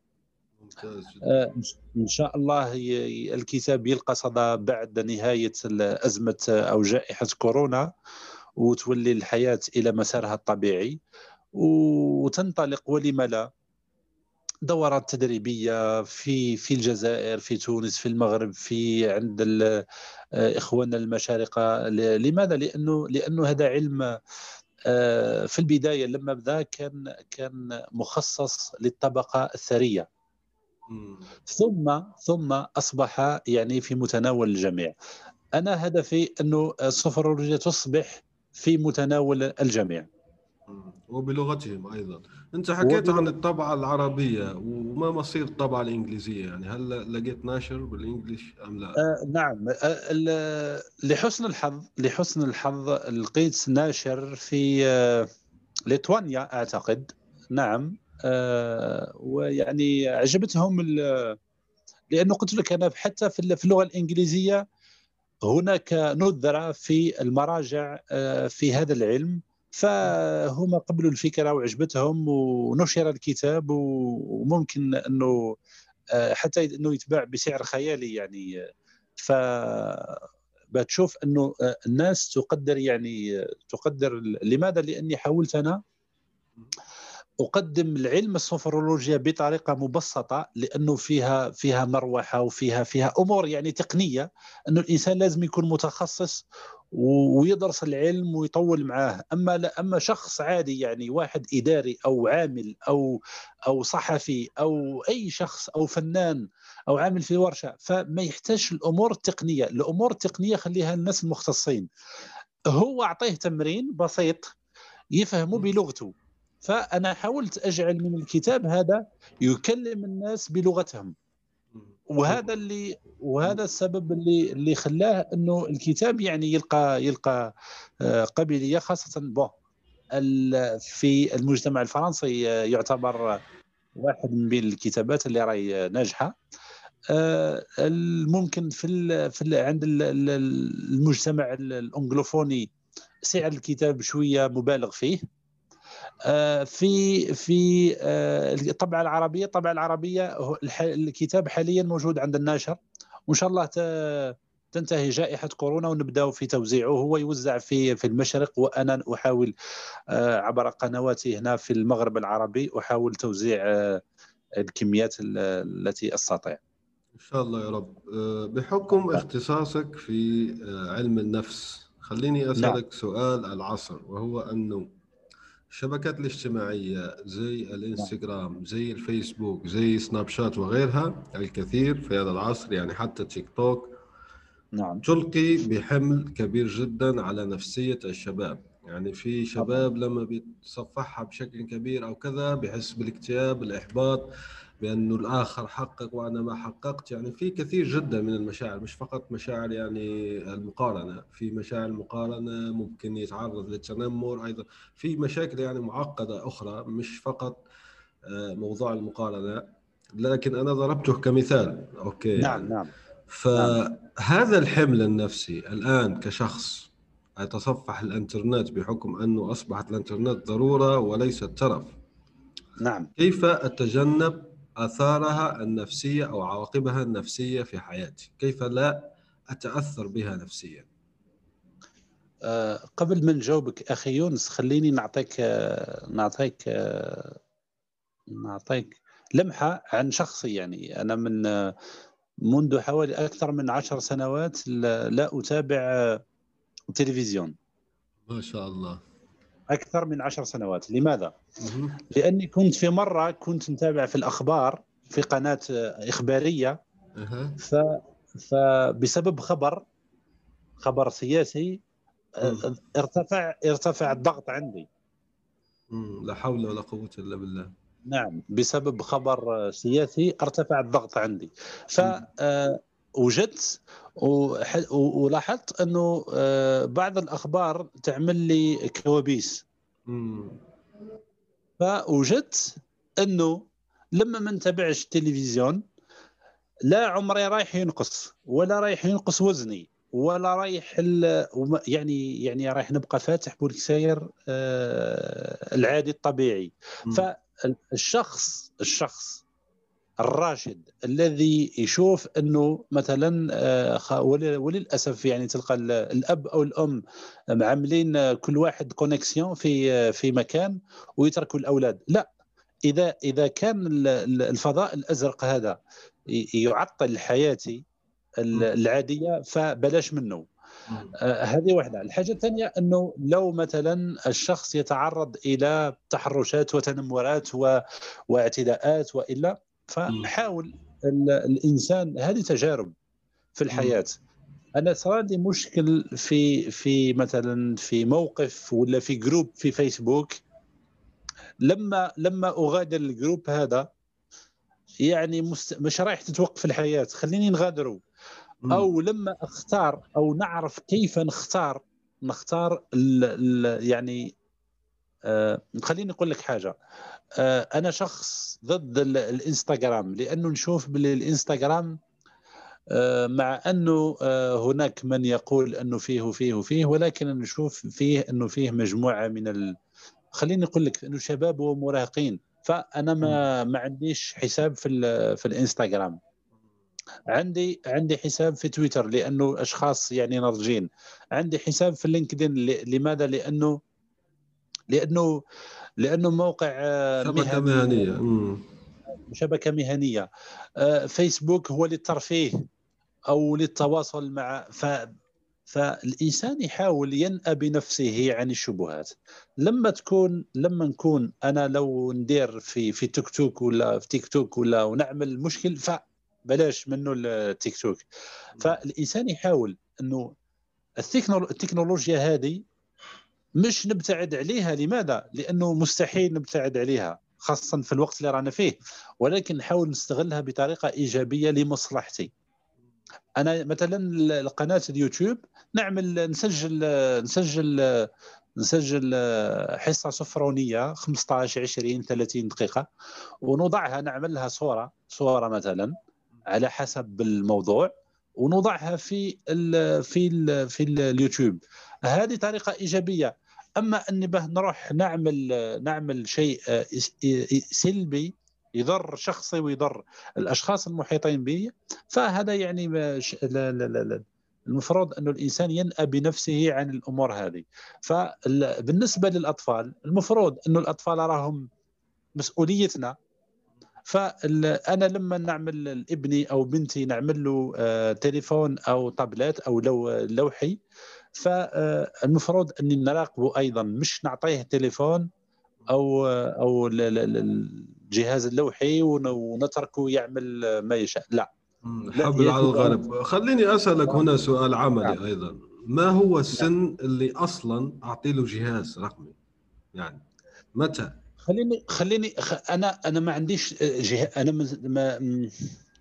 Speaker 2: إن شاء الله الكتاب يلقى صدى بعد نهاية أزمة أو جائحة كورونا وتولي الحياة إلى مسارها الطبيعي وتنطلق ولم لا. دورات تدريبية في في الجزائر في تونس في المغرب في عند آه، إخواننا المشارقة. لماذا؟ لأنه لأنه هذا علم آه، في البداية لما بدا كان كان مخصص للطبقة الثرية. ثم ثم أصبح يعني في متناول الجميع. أنا هدفي أنه السفرولوجيا تصبح في متناول الجميع.
Speaker 1: وبلغتهم أيضا. أنت حكيت عن الطبعة العربية وما مصير الطبعة الإنجليزية؟ يعني هل لقيت ناشر بالإنجليش أم لا؟
Speaker 2: آه نعم. آه لحسن الحظ لحسن الحظ لقيت ناشر في آه ليتوانيا أعتقد. نعم. آه ويعني عجبتهم لأنه قلت لك أنا حتى في اللغة الإنجليزية هناك ندره في المراجع آه، في هذا العلم. فهم قبلوا الفكرة وعجبتهم ونشر الكتاب وممكن أنه آه، حتى أنه يتباع بسعر خيالي يعني. ف بتشوف أنه آه، الناس تقدر يعني تقدر لماذا؟ لأني حاولت أنا. أقدم العلم السفرولوجيا بطريقة مبسطة لأنه فيها فيها مروحة وفيها فيها أمور يعني تقنية انه الإنسان لازم يكون متخصص ويدرس العلم ويطول معاه. أما لا أما شخص عادي يعني واحد إداري أو عامل أو أو صحفي أو أي شخص أو فنان أو عامل في ورشة فما يحتاج الأمور التقنية. الأمور التقنية خليها الناس المختصين. هو أعطيه تمرين بسيط يفهمه بلغته. فأنا حاولت أجعل من الكتاب هذا يكلم الناس بلغتهم. وهذا اللي وهذا السبب اللي اللي خلاه إنه الكتاب يعني يلقى يلقى آه، قابليه خاصة بون في المجتمع الفرنسي آه، يعتبر واحد من الكتابات اللي راهي ناجحة. آه، ممكن في في عند المجتمع الأنجلوفوني سعر الكتاب شوية مبالغ فيه. في في آه، الطبعه العربية الطبعه العربية الكتاب حاليا موجود عند الناشر وإن شاء الله تنتهي جائحة كورونا ونبداو في توزيعه هو يوزع في في المشرق وأنا أحاول آه، عبر قنواتي هنا في المغرب العربي أحاول توزيع الكميات التي أستطيع
Speaker 1: إن شاء الله يا رب بحكم اختصاصك في علم النفس خليني نعم. أسألك نعم. سؤال العصر وهو أنه الشبكات الاجتماعية زي الإنستغرام زي الفيسبوك زي سناب شات وغيرها الكثير في هذا العصر يعني حتى تيك توك نعم. تلقي بحمل كبير جدا على نفسية الشباب. يعني في شباب لما بيتصفحها بشكل كبير أو كذا بحس بالاكتئاب الإحباط. بأنه الآخر حقق وأنا ما حققت يعني في كثير جدا من المشاعر مش فقط مشاعر يعني المقارنة في مشاعر المقارنه ممكن يتعرض للتنمر أيضا في مشاكل يعني معقدة أخرى مش فقط آه، موضوع المقارنة لكن أنا ضربته كمثال. أوكي.
Speaker 2: نعم يعني. نعم.
Speaker 1: فهذا الحمل النفسي الآن كشخص أتصفح الإنترنت بحكم أنه أصبحت الإنترنت ضرورة وليست ترف
Speaker 2: نعم.
Speaker 1: كيف أتجنب آثارها النفسية أو عواقبها النفسية في حياتي؟ كيف لا أتأثر بها نفسيا؟
Speaker 2: أه قبل ما نجاوبك أخي يونس خليني نعطيك أه نعطيك أه نعطيك لمحة عن شخصي يعني. أنا من منذ حوالي أكثر من عشر سنوات لا أتابع التلفزيون
Speaker 1: ما شاء الله.
Speaker 2: أكثر من عشر سنوات. لماذا؟ لأني كنت في مرة كنت متابع في الأخبار في قناة إخبارية. ف فبسبب خبر خبر سياسي ارتفع ارتفع الضغط عندي.
Speaker 1: لا حول ولا قوة إلا بالله.
Speaker 2: نعم بسبب خبر سياسي ارتفع الضغط عندي. فوجدت ولاحظت أنه آه، بعض الأخبار تعمل لي كوابيس. فوجدت أنه لما ما نتابعش التلفزيون لا عمري رايح ينقص ولا رايح ينقص وزني ولا رايح يعني يعني رايح نبقى فاتح بولكساير آه، العادي الطبيعي. فالشخص الشخص الراشد الذي يشوف أنه مثلا آه، وللأسف يعني تلقى الأب أو الأم عاملين كل واحد connexion في في مكان ويتركوا الأولاد. لا إذا إذا كان الفضاء الأزرق هذا يعطل حياتي العادية فبلاش منه. آه هذه واحدة الحاجة الثانية أنه لو مثلا الشخص يتعرض إلى تحرشات وتنمرات و... واعتداءات وإلا فحاول الإنسان هذه تجارب في الحياة. أنا صار لي مشكل في في مثلا في موقف ولا في group في فيسبوك لما لما أغادر ال group هذا يعني مست... مش رايح تتوقف الحياة خليني نغادره. أو لما أختار أو نعرف كيف نختار نختار ال ال يعني آه خليني أقول لك حاجة. آه أنا شخص ضد الإنستغرام لأنه نشوف بالإنستغرام آه مع أنه آه هناك من يقول أنه فيه وفيه وفيه ولكن نشوف فيه أنه فيه مجموعة من ال... خليني أقول لك أنه شباب ومراهقين. فأنا ما ما عنديش حساب في في الإنستغرام. عندي عندي حساب في تويتر لأنه أشخاص يعني ناضجين. عندي حساب في لينكدين لماذا؟ لأنه لأنه لأنه موقع
Speaker 1: آه، شبكة مهنية.
Speaker 2: شبكة مهنية. آه، فيسبوك هو للترفيه أو للتواصل مع ف فالإنسان يحاول ينأى بنفسه عن الشبهات. لما تكون لما نكون أنا لو ندير في في تيك توك ولا في تيك توك ولا ونعمل مشكل فبلاش منه التيك توك. فالإنسان يحاول إنه التكنولوجيا هذه مش نبتعد عليها. لماذا؟ لأنه مستحيل نبتعد عليها خاصه في الوقت اللي رانا فيه. ولكن نحاول نستغلها بطريقة إيجابية لمصلحتي. أنا مثلا قناه اليوتيوب نعمل نسجل نسجل نسجل حصة سفرونية 15 20 30 دقيقة ونوضعها نعمل لها صورة صورة مثلا على حسب الموضوع ونوضعها في ال في ال في اليوتيوب. هذه طريقة إيجابية. أما اني به نروح نعمل نعمل شيء آه، سلبي يضر شخصي ويضر الأشخاص المحيطين به فهذا يعني لا لا لا لا المفروض أن الإنسان ينأى بنفسه عن الأمور هذه. فبالنسبة للأطفال المفروض أن الأطفال راهم مسؤوليتنا. فانا لما نعمل لابني أو بنتي نعمل له آه، تليفون أو تابلت أو لو لوحي فالمفروض اني نراقبه أيضا مش نعطيه تليفون أو أو الجهاز اللوحي ونتركه يعمل ما يشاء. لا.
Speaker 1: حبل على الغالب خليني أسألك هنا سؤال عملي نعم. أيضا. ما هو السن اللي أصلا أعطي له جهاز رقمي؟ يعني متى؟
Speaker 2: خليني خليني أنا أنا ما عنديش جهه أنا ما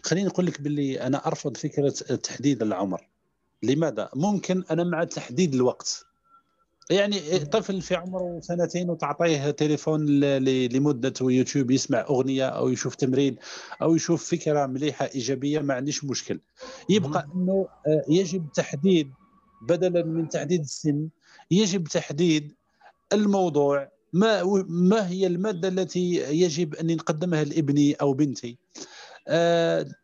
Speaker 2: خليني أقول لك باللي أنا أرفض فكرة تحديد العمر. لماذا؟ ممكن أنا مع تحديد الوقت. يعني طفل في عمره سنتين وتعطيه تليفون لمدة يوتيوب يسمع أغنية أو يشوف تمرين أو يشوف فكرة مليحة إيجابية ما عنديش مشكل. يبقى إنه آه، يجب تحديد بدلا من تحديد السن يجب تحديد الموضوع ما ما هي المادة التي يجب أن نقدمها لابني أو بنتي.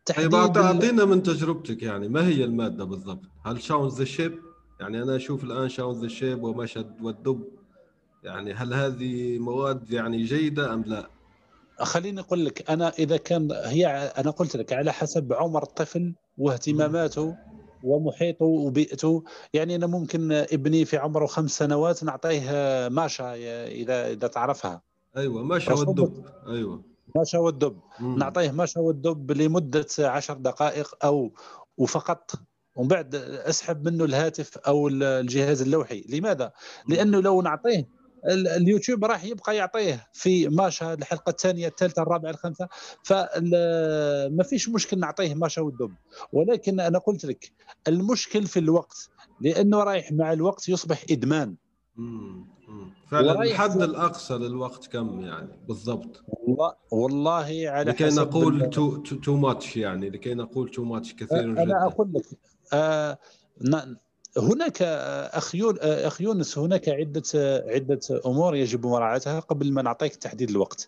Speaker 1: تحديد طيب أعطينا من تجربتك يعني ما هي المادة بالضبط؟ هل Shaun the Sheep؟ يعني أنا أشوف الآن شاون ذا شيب ومشهد والدب. يعني هل هذه مواد يعني جيدة أم لا؟
Speaker 2: خليني أقول لك أنا إذا كان هي أنا قلت لك على حسب عمر الطفل واهتماماته ومحيطه وبيئته. يعني أنا ممكن ابني في عمره خمس سنوات نعطيه ماشا اذا إذا تعرفها.
Speaker 1: أيوه ماشا والدب. أيوه.
Speaker 2: ماشا والدب. نعطيه ماشا والدب لمدة عشر دقائق أو وفقط ومن بعد اسحب منه الهاتف أو الجهاز اللوحي. لماذا؟ لأنه لو نعطيه اليوتيوب راح يبقى يعطيه في ماشا الحلقة الثانية الثالثة الرابعة الخامسة. فما فيش مشكل نعطيه ماشا والدب ولكن أنا قلت لك المشكل في الوقت لأنه رايح مع الوقت يصبح إدمان.
Speaker 1: فعلا الحد الأقصى للوقت كم يعني؟ بالضبط.
Speaker 2: والله والله على
Speaker 1: لكي نقول too too much يعني لكي نقول too ماتش كثير
Speaker 2: أنا
Speaker 1: جدا.
Speaker 2: أقول لك آه هناك اخ اخ يونس هناك عدة عدة أمور يجب مراعاتها قبل ما نعطيك تحديد الوقت.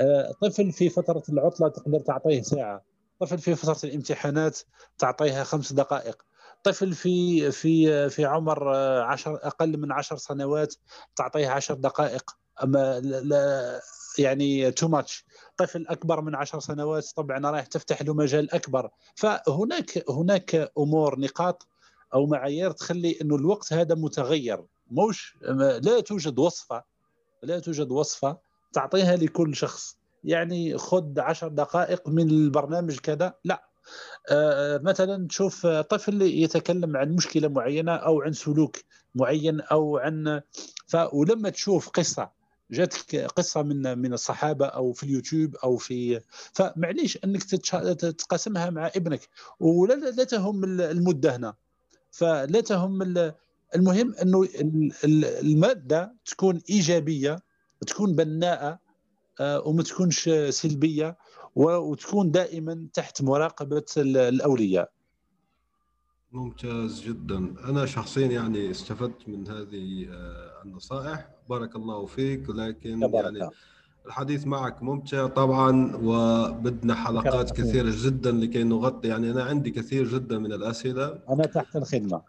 Speaker 2: آه، طفل في فترة العطلة تقدر تعطيه ساعة، طفل في فترة الامتحانات تعطيها خمس دقائق، طفل في في في عمر عشر أقل من عشر سنوات تعطيه عشر دقائق. أما لا يعني تو ماتش طفل أكبر من عشر سنوات طبعا رايح تفتح له مجال أكبر. فهناك هناك أمور نقاط أو معايير تخلي إنه الوقت هذا متغير. موش لا توجد وصفة لا توجد وصفة تعطيها لكل شخص. يعني خذ عشر دقائق من البرنامج كذا. لا. آه، مثلا تشوف طفل يتكلم عن مشكلة معينة أو عن سلوك معين أو عن ولما تشوف قصة جاتك قصة من من الصحابة أو في اليوتيوب أو في فمعليش أنك تتقاسمها مع ابنك ولا لا تهم المدة هنا فلا تهم المهم إنه المادة تكون إيجابية تكون بناءة آه، وما تكونش سلبية وتكون دائما تحت مراقبة الأولياء.
Speaker 1: ممتاز جدا. أنا شخصيا يعني استفدت من هذه آه، النصائح. بارك الله فيك. ولكن يعني الحديث معك ممتع طبعا وبدنا حلقات كثيرة جدا لكي نغطي. يعني أنا عندي كثير جدا من الأسئلة.
Speaker 2: أنا تحت الخدمة.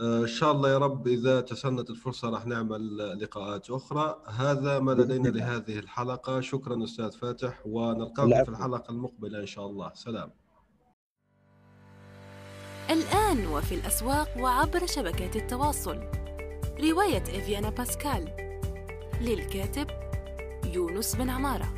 Speaker 1: إن شاء الله يا رب إذا تسنت الفرصة راح نعمل لقاءات أخرى. هذا ما لدينا لهذه الحلقة. شكرا أستاذ فاتح ونلقاكم في الحلقة المقبلة إن شاء الله. سلام.
Speaker 3: الآن وفي الأسواق وعبر شبكات التواصل. رواية إفيانا باسكال للكاتب يونس بن عمارة.